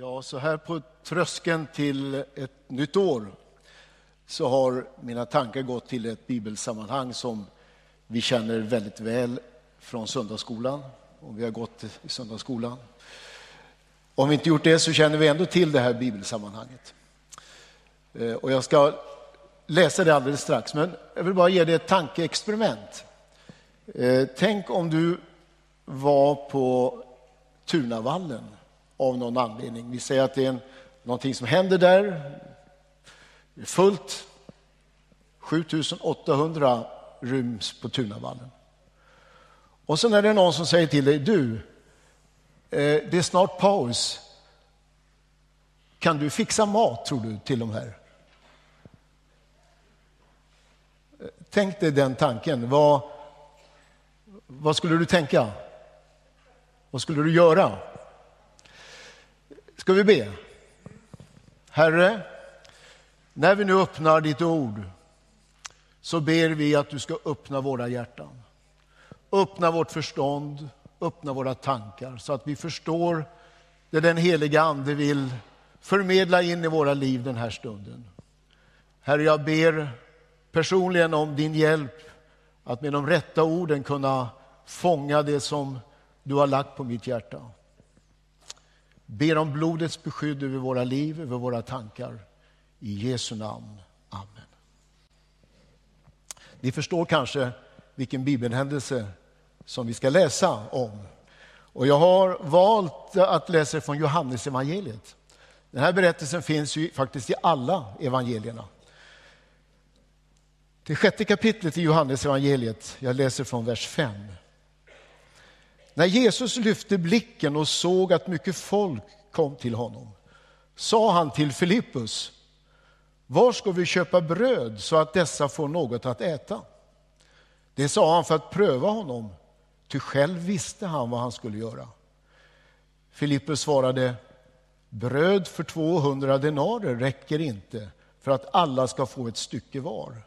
Ja, så här på tröskeln till ett nytt år så har mina tankar gått till ett bibelsammanhang som vi känner väldigt väl från söndagsskolan. om vi har gått i söndagsskolan. Om vi inte gjort det så känner vi ändå till det här bibelsammanhanget. Eh, och jag ska läsa det alldeles strax, men jag vill bara ge dig ett tankeexperiment. Eh, tänk om du var på Tunavallen av någon anledning. Vi säger att det är en, någonting som händer där. Det är fullt. 7800 ryms på Tunavallen. Och sen är det någon som säger till dig, du, eh, det är snart paus. Kan du fixa mat, tror du, till de här? Tänk dig den tanken. Vad, vad skulle du tänka? Vad skulle du göra? Ska vi be? Herre, när vi nu öppnar ditt ord så ber vi att du ska öppna våra hjärtan. Öppna vårt förstånd, öppna våra tankar så att vi förstår det den heliga Ande vill förmedla in i våra liv den här stunden. Herre, jag ber personligen om din hjälp att med de rätta orden kunna fånga det som du har lagt på mitt hjärta. Ber om blodets beskydd över våra liv, över våra tankar. I Jesu namn. Amen. Ni förstår kanske vilken bibelhändelse som vi ska läsa om. Och jag har valt att läsa från Johannes evangeliet. Den här berättelsen finns ju faktiskt i alla evangelierna. Det sjätte kapitlet i Johannes evangeliet. jag läser från vers 5. När Jesus lyfte blicken och såg att mycket folk kom till honom sa han till Filippus, var ska vi köpa bröd så att dessa får något att äta? Det sa han för att pröva honom, ty själv visste han vad han skulle göra. Filippus svarade, bröd för 200 denarer räcker inte för att alla ska få ett stycke var.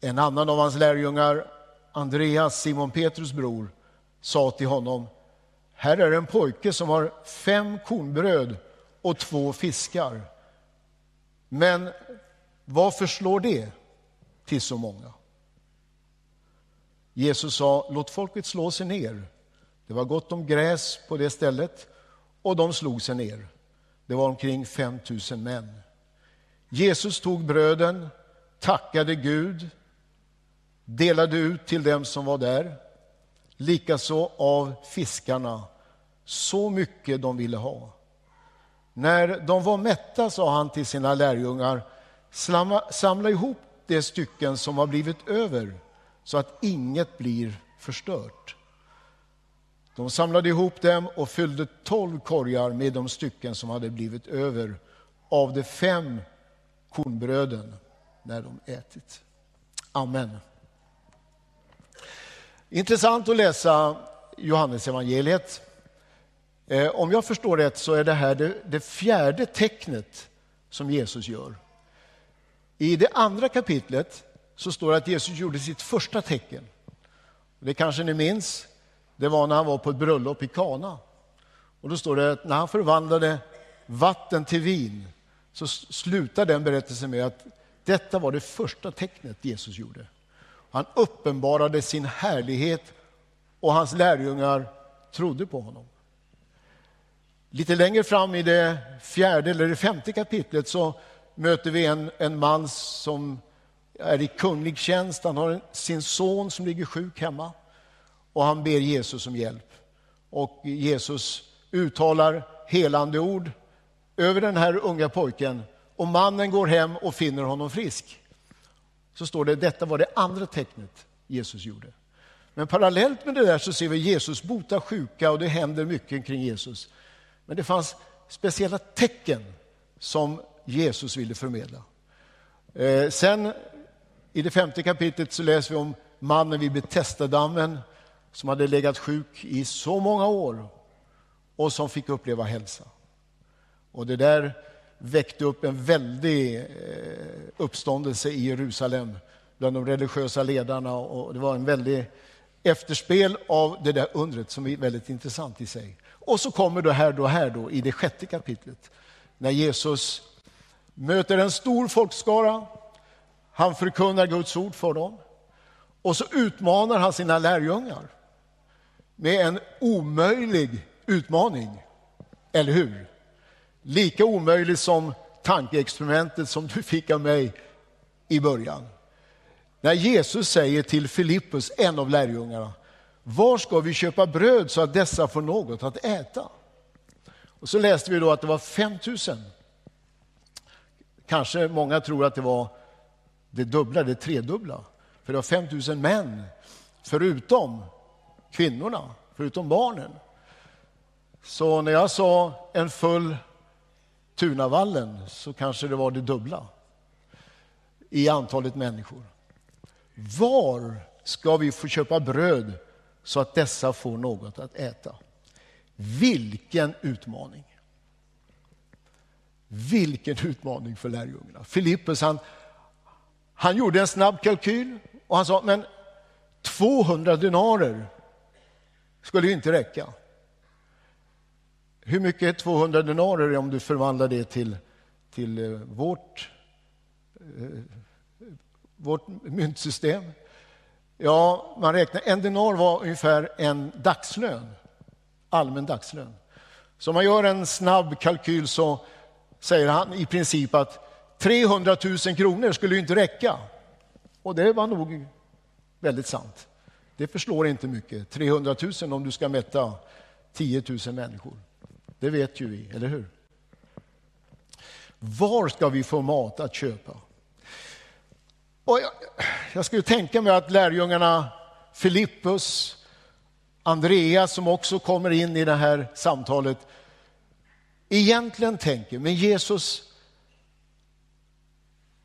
En annan av hans lärjungar, Andreas, Simon Petrus bror, sa till honom, här är en pojke som har fem kornbröd och två fiskar. Men vad förslår det till så många? Jesus sa, låt folket slå sig ner. Det var gott om gräs på det stället och de slog sig ner. Det var omkring 5 000 män. Jesus tog bröden, tackade Gud, delade ut till dem som var där likaså av fiskarna, så mycket de ville ha. När de var mätta sa han till sina lärjungar, samla ihop de stycken som har blivit över så att inget blir förstört. De samlade ihop dem och fyllde tolv korgar med de stycken som hade blivit över av de fem kornbröden när de ätit. Amen. Intressant att läsa Johannesevangeliet. Eh, om jag förstår rätt så är det här det, det fjärde tecknet som Jesus gör. I det andra kapitlet så står det att Jesus gjorde sitt första tecken. Det kanske ni minns. Det var när han var på ett bröllop i Kana. Och då står det att när han förvandlade vatten till vin så slutar den berättelsen med att detta var det första tecknet Jesus gjorde. Han uppenbarade sin härlighet och hans lärjungar trodde på honom. Lite längre fram i det fjärde eller det femte kapitlet så möter vi en, en man som är i kunglig tjänst. Han har sin son som ligger sjuk hemma och han ber Jesus om hjälp. Och Jesus uttalar helande ord över den här unga pojken och mannen går hem och finner honom frisk så står det detta var det andra tecknet Jesus gjorde. Men parallellt med det där så ser vi Jesus bota sjuka och det händer mycket kring Jesus. Men det fanns speciella tecken som Jesus ville förmedla. Eh, sen i det femte kapitlet så läser vi om mannen vid Betestadammen som hade legat sjuk i så många år och som fick uppleva hälsa. Och det där väckte upp en väldig eh, uppståndelse i Jerusalem bland de religiösa ledarna. Och det var en väldig efterspel av det där undret som är väldigt intressant i sig. Och så kommer det här då, här då i det sjätte kapitlet när Jesus möter en stor folkskara. Han förkunnar Guds ord för dem och så utmanar han sina lärjungar med en omöjlig utmaning. Eller hur? Lika omöjligt som tankeexperimentet som du fick av mig i början. När Jesus säger till Filippus, en av lärjungarna, var ska vi köpa bröd så att dessa får något att äta? Och så läste vi då att det var 5000. Kanske många tror att det var det dubbla, det tredubbla. För det var 5000 män, förutom kvinnorna, förutom barnen. Så när jag sa en full Tunavallen så kanske det var det dubbla i antalet människor. Var ska vi få köpa bröd så att dessa får något att äta? Vilken utmaning! Vilken utmaning för lärjungarna. Filippus han, han gjorde en snabb kalkyl och han sa men 200 denarer skulle ju inte räcka. Hur mycket är 200 denarer om du förvandlar det till, till eh, vårt, eh, vårt myntsystem? Ja, man räknar, en denar var ungefär en dagslön, allmän dagslön. Så om man gör en snabb kalkyl så säger han i princip att 300 000 kronor skulle inte räcka. Och det var nog väldigt sant. Det förslår inte mycket. 300 000 om du ska mätta 10 000 människor. Det vet ju vi, eller hur? Var ska vi få mat att köpa? Och jag, jag skulle tänka mig att lärjungarna Filippus, Andreas som också kommer in i det här samtalet egentligen tänker, men Jesus,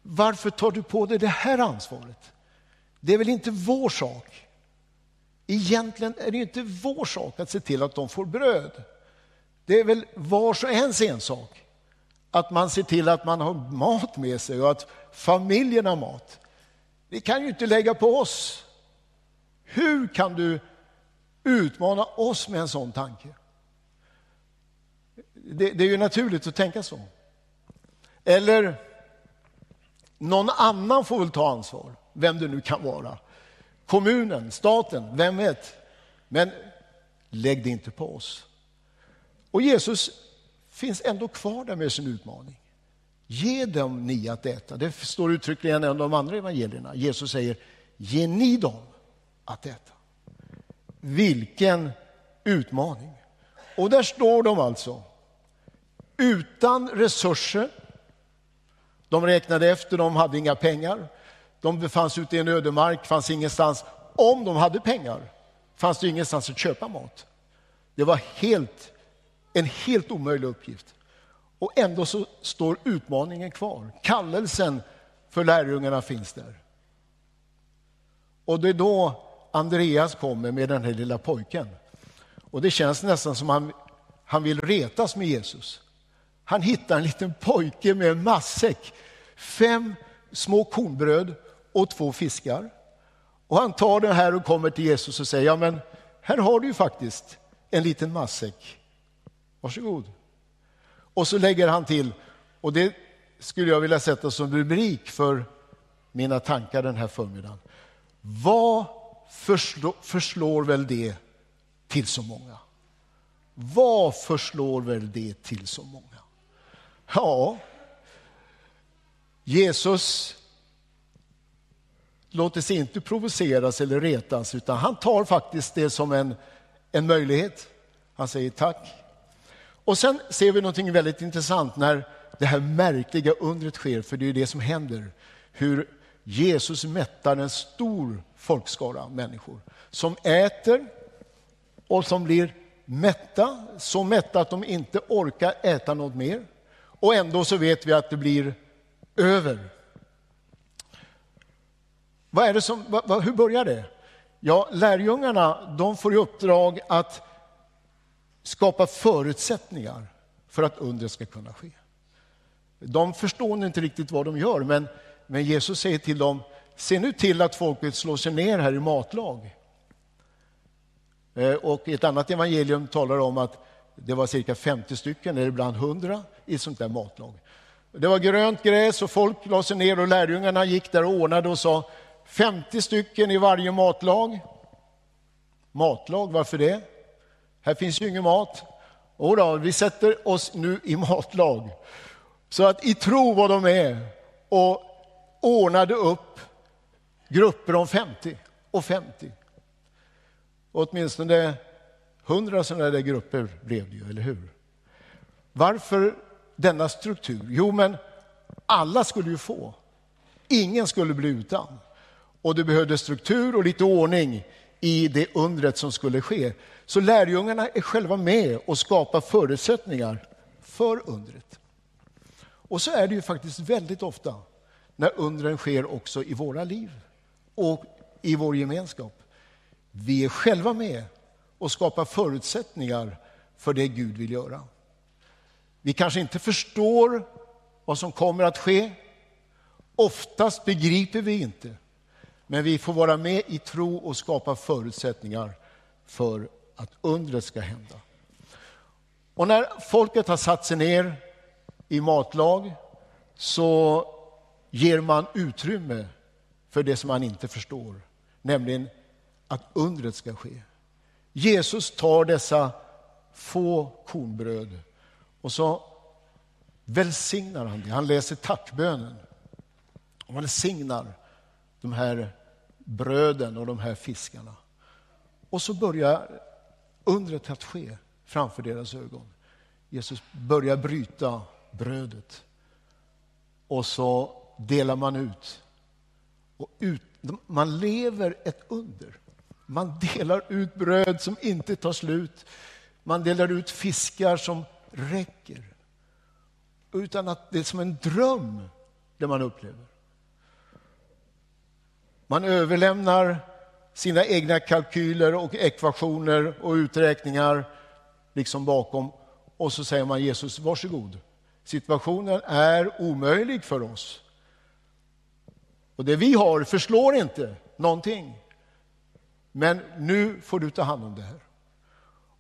varför tar du på dig det här ansvaret? Det är väl inte vår sak? Egentligen är det inte vår sak att se till att de får bröd. Det är väl vars och ens ensak att man ser till att man har mat med sig och att familjen har mat. Det kan ju inte lägga på oss. Hur kan du utmana oss med en sån tanke? Det, det är ju naturligt att tänka så. Eller någon annan får väl ta ansvar, vem det nu kan vara. Kommunen, staten, vem vet? Men lägg det inte på oss. Och Jesus finns ändå kvar där med sin utmaning. Ge dem ni att äta. Det står uttryckligen i en av de andra evangelierna. Jesus säger, ge ni dem att äta. Vilken utmaning. Och där står de alltså, utan resurser. De räknade efter, de hade inga pengar. De befanns ute i en ödemark, fanns ingenstans. Om de hade pengar fanns det ingenstans att köpa mat. Det var helt, en helt omöjlig uppgift. Och ändå så står utmaningen kvar. Kallelsen för lärjungarna finns där. Och det är då Andreas kommer med den här lilla pojken. Och det känns nästan som han, han vill retas med Jesus. Han hittar en liten pojke med en matsäck, fem små kornbröd och två fiskar. Och han tar det här och kommer till Jesus och säger, ja men här har du ju faktiskt en liten matsäck. Varsågod. Och så lägger han till, och det skulle jag vilja sätta som rubrik för mina tankar den här förmiddagen. Vad förslår, förslår väl det till så många? Vad förslår väl det till så många? Ja, Jesus låter sig inte provoceras eller retas, utan han tar faktiskt det som en, en möjlighet. Han säger tack. Och sen ser vi något väldigt intressant när det här märkliga undret sker, för det är det som händer. Hur Jesus mättar en stor folkskara människor som äter och som blir mätta, så mätta att de inte orkar äta något mer. Och ändå så vet vi att det blir över. Vad är det som, vad, hur börjar det? Ja, lärjungarna de får i uppdrag att skapa förutsättningar för att undret ska kunna ske. De förstår inte riktigt vad de gör, men, men Jesus säger till dem, se nu till att folket slår sig ner här i matlag. Eh, och ett annat evangelium talar om att det var cirka 50 stycken, eller ibland 100 i ett sånt där matlag. Det var grönt gräs och folk la sig ner och lärjungarna gick där och ordnade och sa 50 stycken i varje matlag. Matlag, varför det? Här finns ju ingen mat. Och då, vi sätter oss nu i matlag. Så att i tro vad de är, och ordnade upp grupper om 50 och 50. Och åtminstone 100 sådana där grupper blev det ju, eller hur? Varför denna struktur? Jo, men alla skulle ju få. Ingen skulle bli utan. Och det behövdes struktur och lite ordning i det undret som skulle ske. Så lärjungarna är själva med och skapar förutsättningar för undret. Och så är det ju faktiskt väldigt ofta när undren sker också i våra liv och i vår gemenskap. Vi är själva med och skapar förutsättningar för det Gud vill göra. Vi kanske inte förstår vad som kommer att ske. Oftast begriper vi inte. Men vi får vara med i tro och skapa förutsättningar för att undret ska hända. Och när folket har satt sig ner i matlag så ger man utrymme för det som man inte förstår, nämligen att undret ska ske. Jesus tar dessa få kornbröd och så välsignar han det. Han läser tackbönen och välsignar de här bröden och de här fiskarna. Och så börjar undret att ske framför deras ögon. Jesus börjar bryta brödet och så delar man ut. Och ut man lever ett under. Man delar ut bröd som inte tar slut. Man delar ut fiskar som räcker. Utan att det är som en dröm det man upplever. Man överlämnar sina egna kalkyler och ekvationer och uträkningar liksom bakom och så säger man Jesus, varsågod. Situationen är omöjlig för oss. Och det vi har förslår inte någonting. Men nu får du ta hand om det här.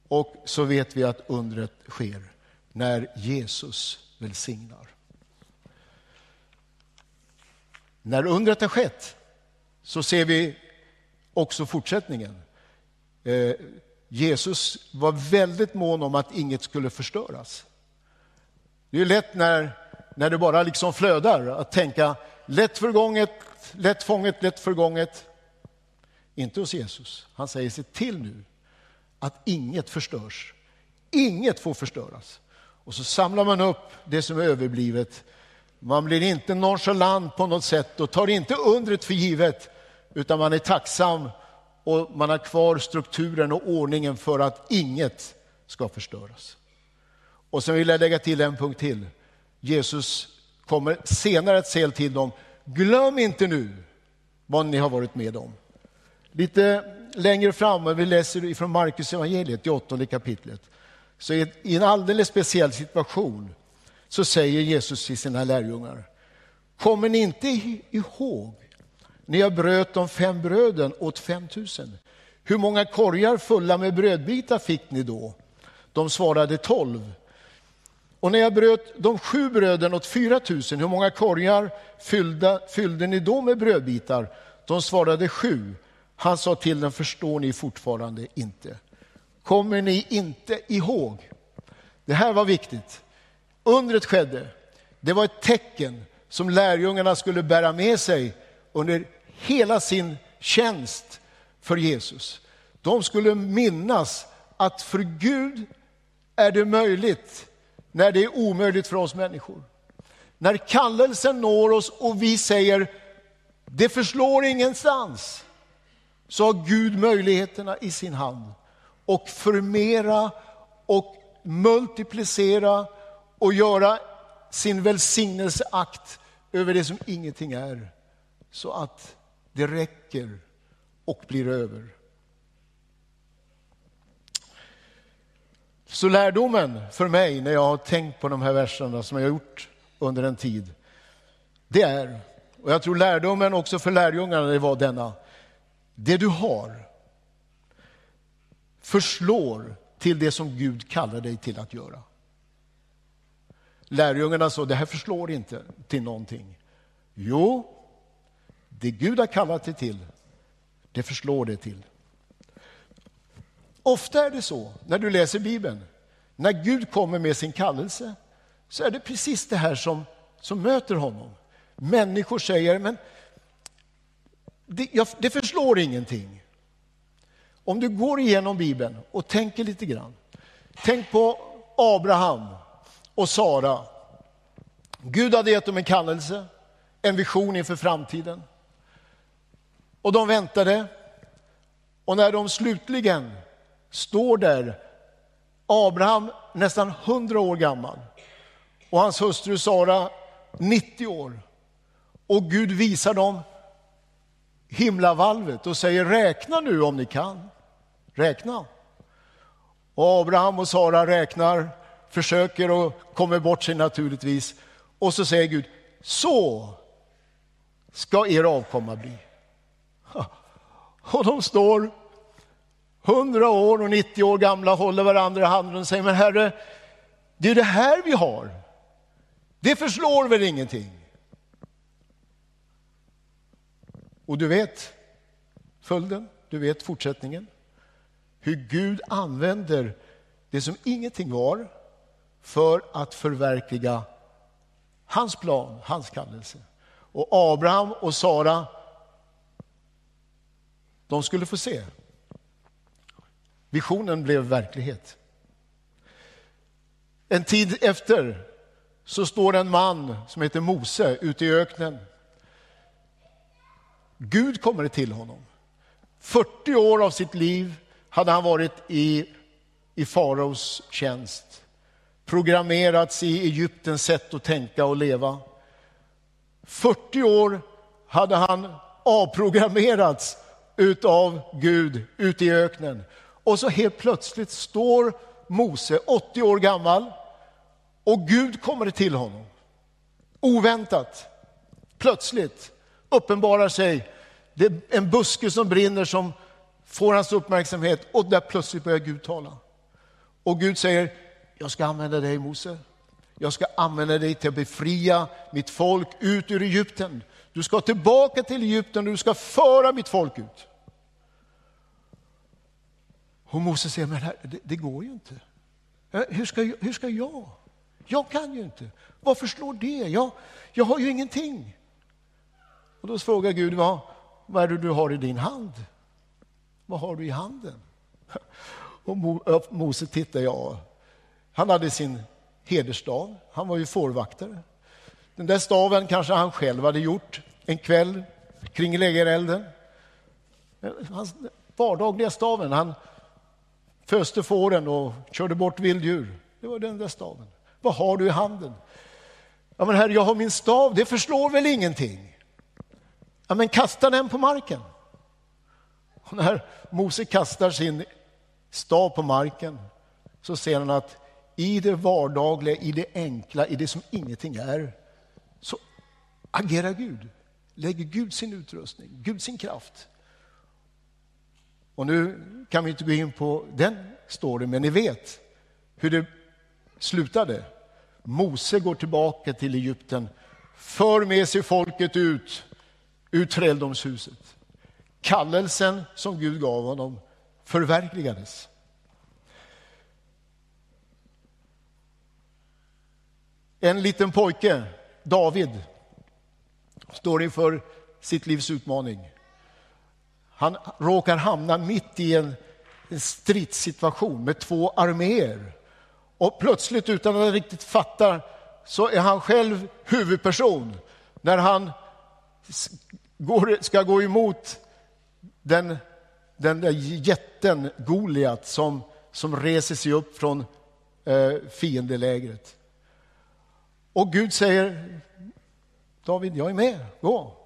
Och så vet vi att undret sker när Jesus välsignar. När undret har skett så ser vi också fortsättningen. Eh, Jesus var väldigt mån om att inget skulle förstöras. Det är lätt när, när det bara liksom flödar att tänka lätt förgånget, lätt fånget, lätt förgånget. Inte hos Jesus. Han säger se till nu att inget förstörs. Inget får förstöras. Och så samlar man upp det som är överblivet. Man blir inte nonchalant på något sätt och tar inte undret för givet utan man är tacksam och man har kvar strukturen och ordningen för att inget ska förstöras. Och sen vill jag lägga till en punkt till. Jesus kommer senare att säga till dem, glöm inte nu vad ni har varit med om. Lite längre fram, vi läser från Markus evangeliet i åttonde kapitlet, så i en alldeles speciell situation så säger Jesus till sina lärjungar, kommer ni inte ihåg när jag bröt de fem bröden åt fem tusen? Hur många korgar fulla med brödbitar fick ni då? De svarade tolv. Och när jag bröt de sju bröden åt fyra tusen, hur många korgar fyllda, fyllde ni då med brödbitar? De svarade sju. Han sa till dem, förstår ni fortfarande inte? Kommer ni inte ihåg? Det här var viktigt. Undret skedde. Det var ett tecken som lärjungarna skulle bära med sig under hela sin tjänst för Jesus. De skulle minnas att för Gud är det möjligt när det är omöjligt för oss människor. När kallelsen når oss och vi säger det förslår ingenstans så har Gud möjligheterna i sin hand och förmera och multiplicera och göra sin välsignelseakt över det som ingenting är så att det räcker och blir över. Så lärdomen för mig när jag har tänkt på de här verserna som jag har gjort under en tid, det är, och jag tror lärdomen också för lärjungarna det var denna, det du har förslår till det som Gud kallar dig till att göra. Lärjungarna sa, det här förslår inte till någonting. Jo, det Gud har kallat dig till, det förslår det till. Ofta är det så när du läser Bibeln, när Gud kommer med sin kallelse, så är det precis det här som, som möter honom. Människor säger, men det, jag, det förslår ingenting. Om du går igenom Bibeln och tänker lite grann. Tänk på Abraham och Sara. Gud hade gett dem en kallelse, en vision inför framtiden. Och de väntade. Och när de slutligen står där, Abraham nästan 100 år gammal och hans hustru Sara 90 år. Och Gud visar dem himlavalvet och säger räkna nu om ni kan. Räkna. Och Abraham och Sara räknar, försöker och kommer bort sig naturligtvis. Och så säger Gud, så ska er avkomma bli. Och de står 100 år och 90 år gamla, håller varandra i handen och säger, men Herre, det är det här vi har. Det förslår väl ingenting? Och du vet följden, du vet fortsättningen. Hur Gud använder det som ingenting var för att förverkliga hans plan, hans kallelse. Och Abraham och Sara, de skulle få se. Visionen blev verklighet. En tid efter så står en man som heter Mose ute i öknen. Gud kommer till honom. 40 år av sitt liv hade han varit i, i faraos tjänst. Programmerats i Egyptens sätt att tänka och leva. 40 år hade han avprogrammerats utav Gud ute i öknen. Och så helt plötsligt står Mose, 80 år gammal, och Gud kommer till honom. Oväntat, plötsligt uppenbarar sig det är en buske som brinner som får hans uppmärksamhet och där plötsligt börjar Gud tala. Och Gud säger, jag ska använda dig Mose. Jag ska använda dig till att befria mitt folk ut ur Egypten. Du ska tillbaka till Egypten och du ska föra mitt folk ut. Och Mose säger, men här, det, det, går ju inte. Äh, hur ska, hur ska jag? Jag kan ju inte. Varför slår det? Jag, jag har ju ingenting. Och då frågar Gud, vad, vad är det du har i din hand? Vad har du i handen? Och äh, Mose tittar, ja, han hade sin hedersstav, han var ju fårvaktare. Den där staven kanske han själv hade gjort en kväll kring lägerelden. Hans vardagliga staven, han föste fåren och körde bort vilddjur. Det var den där staven. Vad har du i handen? Ja, men herre, jag har min stav, det förslår väl ingenting? Ja, men kasta den på marken. Och när Mose kastar sin stav på marken så ser han att i det vardagliga, i det enkla, i det som ingenting är, agerar Gud. Lägger Gud sin utrustning, Gud sin kraft. Och nu kan vi inte gå in på den storyn, men ni vet hur det slutade. Mose går tillbaka till Egypten, för med sig folket ut ur träldomshuset. Kallelsen som Gud gav honom förverkligades. En liten pojke, David, står inför sitt livs utmaning. Han råkar hamna mitt i en, en stridssituation med två arméer. Och plötsligt, utan att han riktigt fattar, så är han själv huvudperson när han går, ska gå emot den, den där jätten Goliat som, som reser sig upp från eh, fiendelägret. Och Gud säger, David, jag är med, gå.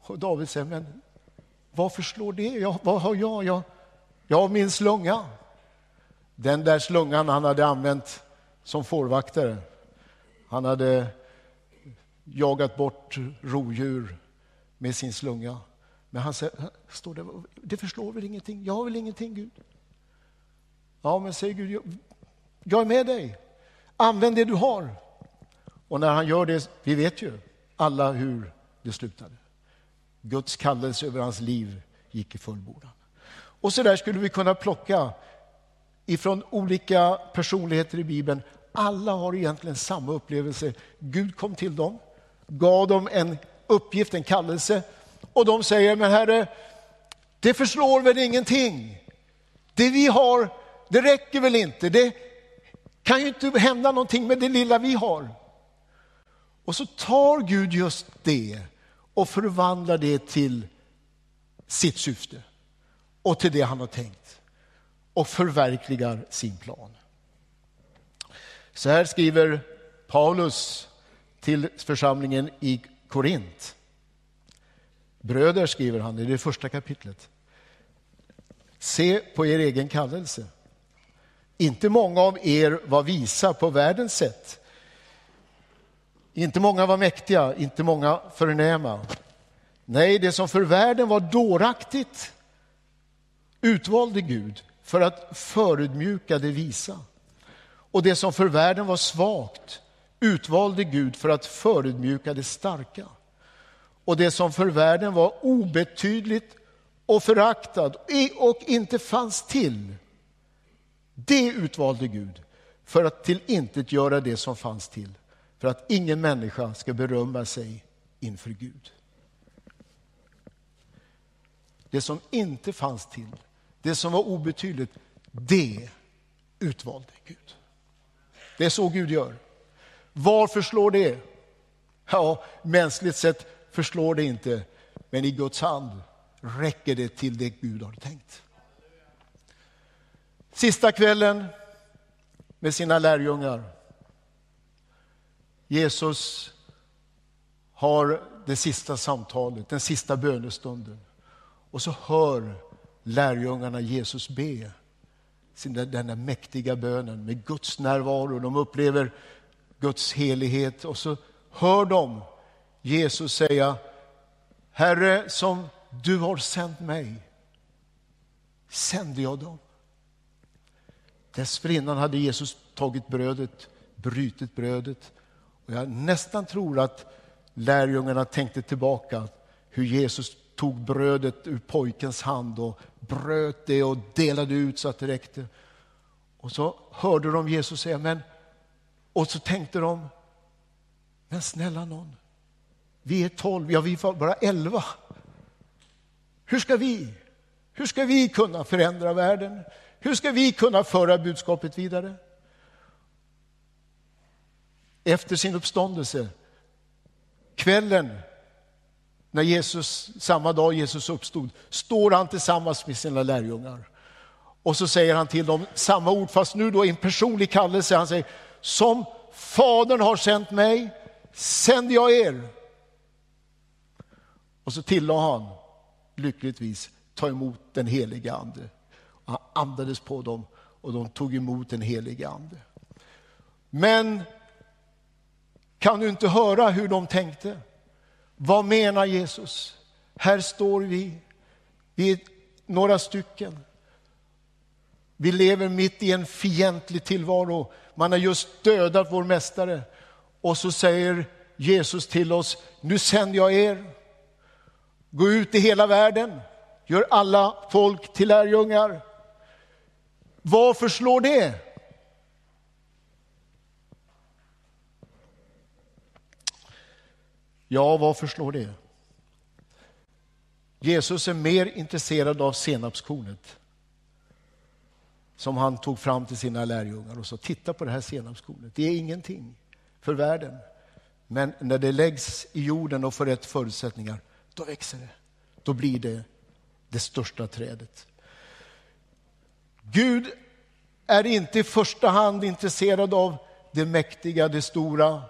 Och David säger, men varför slår det? Jag, vad har jag? jag? Jag har min slunga. Den där slungan han hade använt som fårvaktare. Han hade jagat bort rovdjur med sin slunga. Men han säger, står det, det förslår väl ingenting? Jag har väl ingenting, Gud? Ja, men säger Gud, jag är med dig. Använd det du har. Och när han gör det, vi vet ju alla hur det slutade. Guds kallelse över hans liv gick i fullbordan. Och så där skulle vi kunna plocka ifrån olika personligheter i Bibeln. Alla har egentligen samma upplevelse. Gud kom till dem, gav dem en uppgift, en kallelse och de säger, men Herre, det förslår väl ingenting. Det vi har, det räcker väl inte. Det kan ju inte hända någonting med det lilla vi har. Och så tar Gud just det och förvandlar det till sitt syfte och till det han har tänkt och förverkligar sin plan. Så här skriver Paulus till församlingen i Korint. Bröder, skriver han i det första kapitlet. Se på er egen kallelse. Inte många av er var visa på världens sätt. Inte många var mäktiga, inte många förnäma. Nej, det som för världen var dåraktigt utvalde Gud för att förödmjuka det visa. Och det som för världen var svagt utvalde Gud för att förödmjuka det starka. Och det som för världen var obetydligt och föraktad och inte fanns till, det utvalde Gud för att tillintetgöra det som fanns till, för att ingen människa ska berömma sig inför Gud. Det som inte fanns till, det som var obetydligt, det utvalde Gud. Det är så Gud gör. Varför slår det? Ja, mänskligt sett förslår det inte, men i Guds hand räcker det till det Gud har tänkt. Sista kvällen med sina lärjungar. Jesus har det sista samtalet, den sista bönestunden. Och så hör lärjungarna Jesus be sin, den där mäktiga bönen med Guds närvaro. De upplever Guds helighet och så hör de Jesus säga Herre, som du har sänt mig sände jag dem. Dessförinnan hade Jesus tagit brödet, brutit brödet. Och jag nästan tror att lärjungarna tänkte tillbaka hur Jesus tog brödet ur pojkens hand och bröt det och delade ut så att det räckte. Och så hörde de Jesus säga, men, och så tänkte de, men snälla någon, vi är tolv, ja vi är bara elva. Hur ska vi? Hur ska vi kunna förändra världen? Hur ska vi kunna föra budskapet vidare? Efter sin uppståndelse, kvällen när Jesus, samma dag Jesus uppstod, står han tillsammans med sina lärjungar. Och så säger han till dem samma ord, fast nu då i en personlig kallelse. Han säger, som Fadern har sänt mig, sänder jag er. Och så tillade han, lyckligtvis, ta emot den helige Ande. Och han andades på dem och de tog emot den helige Ande. Men kan du inte höra hur de tänkte? Vad menar Jesus? Här står vi, vi är några stycken. Vi lever mitt i en fientlig tillvaro. Man har just dödat vår mästare. Och så säger Jesus till oss, nu sänder jag er. Gå ut i hela världen, gör alla folk till lärjungar. Varför slår det? Ja, varför slår det? Jesus är mer intresserad av senapskornet som han tog fram till sina lärjungar och sa, titta på det här senapskornet, det är ingenting för världen. Men när det läggs i jorden och får rätt förutsättningar, då växer det. Då blir det det största trädet. Gud är inte i första hand intresserad av det mäktiga, det stora,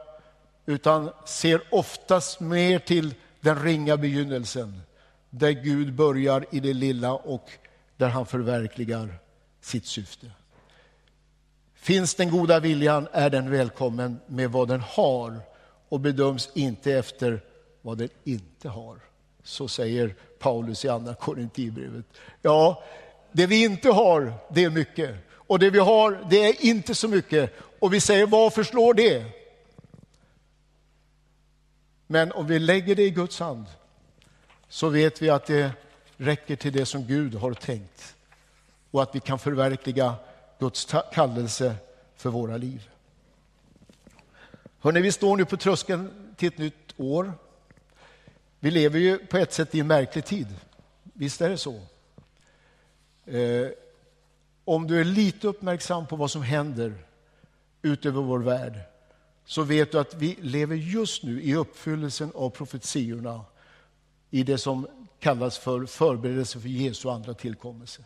utan ser oftast mer till den ringa begynnelsen, där Gud börjar i det lilla och där han förverkligar sitt syfte. Finns den goda viljan är den välkommen med vad den har och bedöms inte efter vad den inte har. Så säger Paulus i andra Korinthierbrevet. Ja, det vi inte har, det är mycket. Och det vi har, det är inte så mycket. Och vi säger, vad förslår det? Men om vi lägger det i Guds hand så vet vi att det räcker till det som Gud har tänkt och att vi kan förverkliga Guds kallelse för våra liv. Hörrni, vi står nu på tröskeln till ett nytt år. Vi lever ju på ett sätt i en märklig tid. Visst är det så? Eh, om du är lite uppmärksam på vad som händer utöver vår värld så vet du att vi lever just nu i uppfyllelsen av profetiorna i det som kallas för förberedelse för Jesu andra tillkommelse.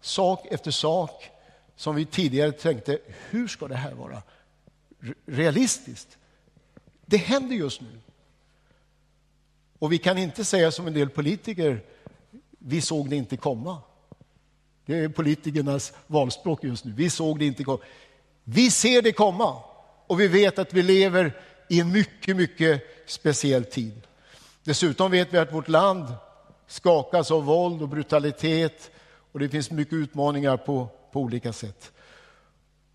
Sak efter sak som vi tidigare tänkte, hur ska det här vara realistiskt? Det händer just nu. Och vi kan inte säga som en del politiker, vi såg det inte komma. Det är politikernas valspråk just nu. Vi såg det inte komma. Vi ser det komma och vi vet att vi lever i en mycket, mycket speciell tid. Dessutom vet vi att vårt land skakas av våld och brutalitet och det finns mycket utmaningar på, på olika sätt.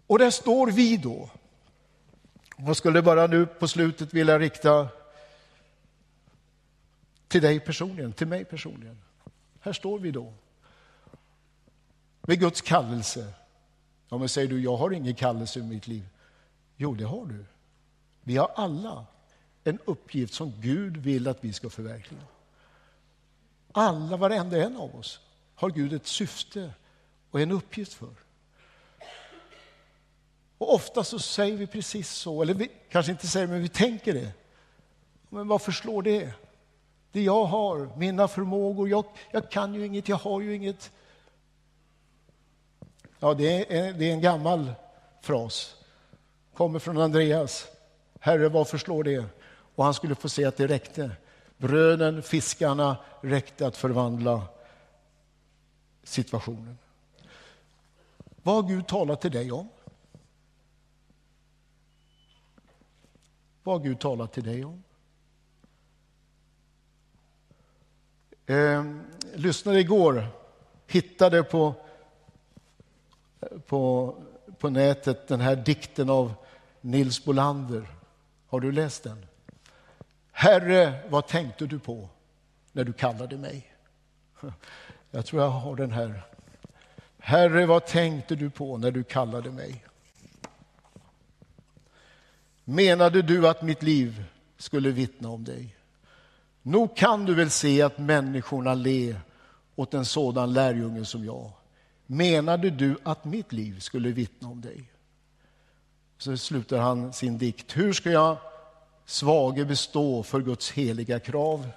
Och där står vi då. Jag skulle bara nu på slutet vilja rikta till dig personligen, till mig personligen. Här står vi då. Med Guds kallelse. Ja, men säger du, jag har ingen kallelse i mitt liv. Jo, det har du. Vi har alla en uppgift som Gud vill att vi ska förverkliga. Alla, varenda en av oss, har Gud ett syfte och en uppgift för. Och ofta så säger vi precis så, eller vi kanske inte säger men vi tänker det. Men vad förslår det? Det jag har, mina förmågor, jag, jag kan ju inget, jag har ju inget. Ja, det är, det är en gammal fras, kommer från Andreas. Herre, varför slår det? Och han skulle få se att det räckte. Bröden, fiskarna räckte att förvandla situationen. Vad har Gud talat till dig om? Vad har Gud talat till dig om? Eh, lyssnade igår, hittade på, på, på nätet den här dikten av Nils Bolander. Har du läst den? Herre, vad tänkte du på när du kallade mig? Jag tror jag har den här. Herre, vad tänkte du på när du kallade mig? Menade du att mitt liv skulle vittna om dig? Nog kan du väl se att människorna le åt en sådan lärjunge som jag. Menade du att mitt liv skulle vittna om dig? Så slutar han sin dikt. Hur ska jag svage bestå för Guds heliga krav?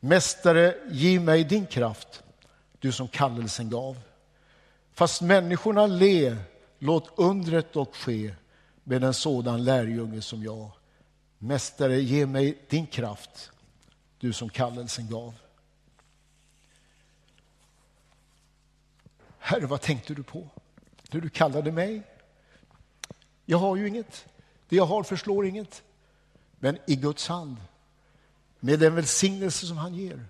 Mästare, ge mig din kraft, du som kallelsen gav. Fast människorna le, låt undret dock ske med en sådan lärjunge som jag. Mästare, ge mig din kraft, du som kallelsen gav. Herre, vad tänkte du på när du kallade mig? Jag har ju inget. Det jag har förslår inget. Men i Guds hand, med den välsignelse som han ger,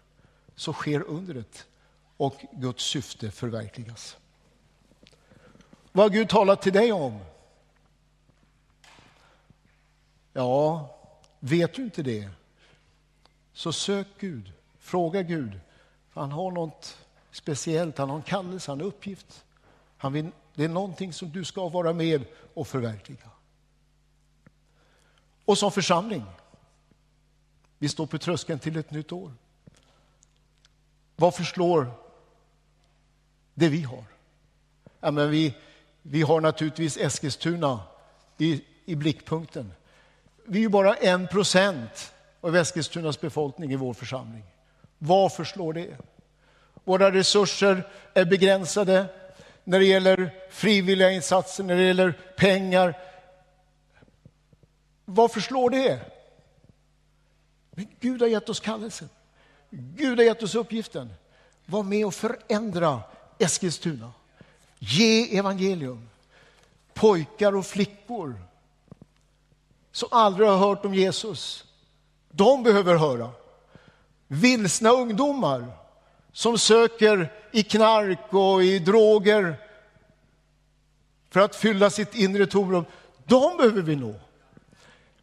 så sker undret och Guds syfte förverkligas. Vad har Gud talat till dig om? Ja, vet du inte det, så sök Gud. Fråga Gud. Han har något speciellt, han har en kallelse, han har en uppgift. Han vill, det är någonting som du ska vara med och förverkliga. Och som församling, vi står på tröskeln till ett nytt år. Vad förslår det vi har? Ja, men vi, vi har naturligtvis Eskilstuna i, i blickpunkten. Vi är ju bara en procent av Eskilstunas befolkning i vår församling. Vad förslår det? Våra resurser är begränsade när det gäller frivilliga insatser, när det gäller pengar. Varför slår det? Men Gud har gett oss kallelsen. Gud har gett oss uppgiften. Var med och förändra Eskilstuna. Ge evangelium. Pojkar och flickor som aldrig har hört om Jesus, de behöver höra. Vilsna ungdomar som söker i knark och i droger. för att fylla sitt inre tomrum, de behöver vi nå.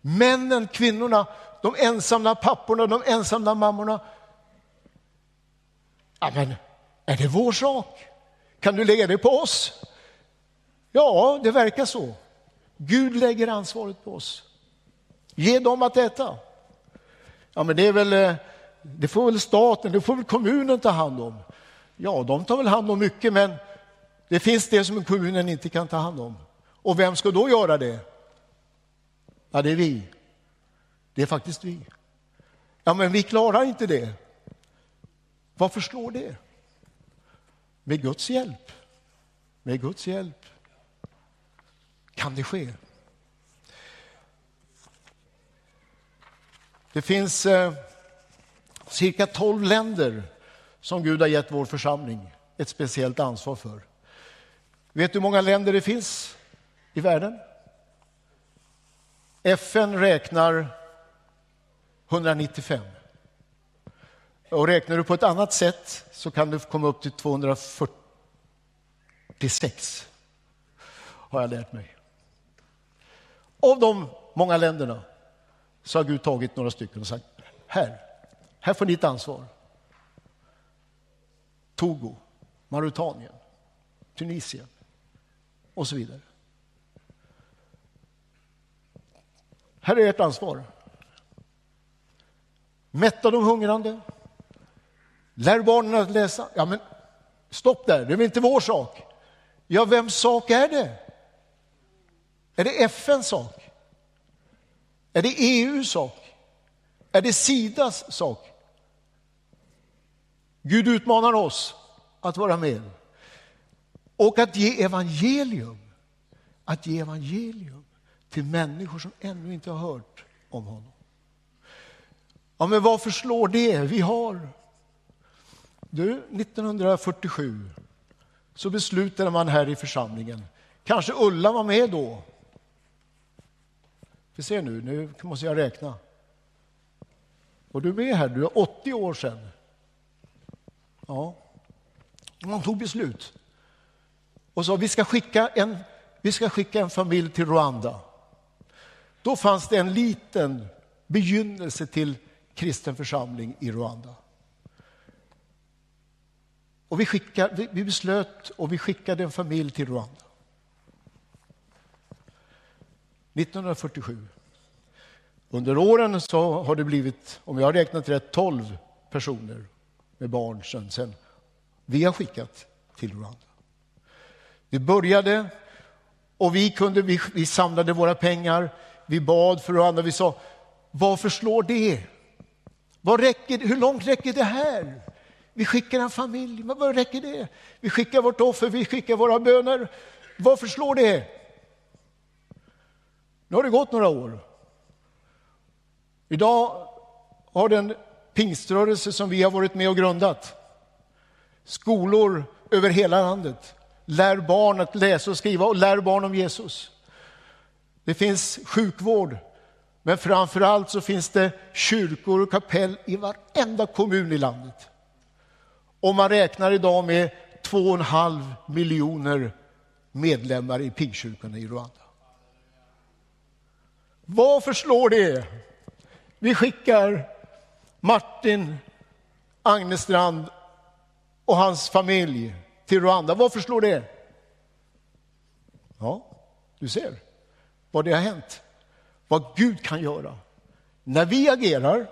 Männen, kvinnorna, de ensamma papporna, de ensamma mammorna. Ja, men är det vår sak? Kan du lägga det på oss? Ja, det verkar så. Gud lägger ansvaret på oss. Ge dem att äta. Ja, men det är väl, eh, det får väl staten, det får väl kommunen ta hand om. Ja, de tar väl hand om mycket, men det finns det som kommunen inte kan ta hand om. Och vem ska då göra det? Ja, det är vi. Det är faktiskt vi. Ja, men vi klarar inte det. Varför slår det? Med Guds hjälp. Med Guds hjälp kan det ske. Det finns eh, cirka 12 länder som Gud har gett vår församling ett speciellt ansvar för. Vet du hur många länder det finns i världen? FN räknar 195. Och räknar du på ett annat sätt så kan du komma upp till 246. Har jag lärt mig. Av de många länderna så har Gud tagit några stycken och sagt här, här får ni ett ansvar. Togo, Mauritanien, Tunisien och så vidare. Här är ert ansvar. Mätta de hungrande. Lär barnen att läsa. Ja, men stopp där, det är väl inte vår sak? Ja, vems sak är det? Är det FNs sak? Är det EUs sak? Är det Sidas sak? Gud utmanar oss att vara med och att ge evangelium. Att ge evangelium till människor som ännu inte har hört om honom. Ja, men varför slår det? Vi har... Du, 1947 så beslutade man här i församlingen, kanske Ulla var med då. Vi ser nu, nu måste jag räkna. Och du med här, du är 80 år sedan. Ja, man tog beslut och sa vi ska skicka en, vi ska skicka en familj till Rwanda. Då fanns det en liten begynnelse till kristen församling i Rwanda. Och vi, skickade, vi beslöt och vi skickade en familj till Rwanda. 1947. Under åren så har det blivit, om jag har räknat rätt, 12 personer med barn sen, sen vi har skickat till Rwanda. Det började och vi, kunde, vi, vi samlade våra pengar, vi bad för Rwanda, vi sa varför slår det? Vad räcker, hur långt räcker det här? Vi skickar en familj, men vad räcker det? Vi skickar vårt offer, vi skickar våra böner. Varför slår det? Nu har det gått några år. Idag har den pingströrelse som vi har varit med och grundat skolor över hela landet lär barn att läsa och skriva och lär barn om Jesus. Det finns sjukvård, men framför allt så finns det kyrkor och kapell i varenda kommun i landet. Och man räknar idag med 2,5 miljoner medlemmar i pingkyrkorna i Rwanda. Varför slår det? Vi skickar Martin Agnestrand och hans familj till Rwanda. Varför slår det? Ja, du ser vad det har hänt. Vad Gud kan göra. När vi agerar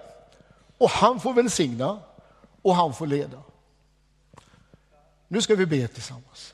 och han får välsigna och han får leda. Nu ska vi be tillsammans.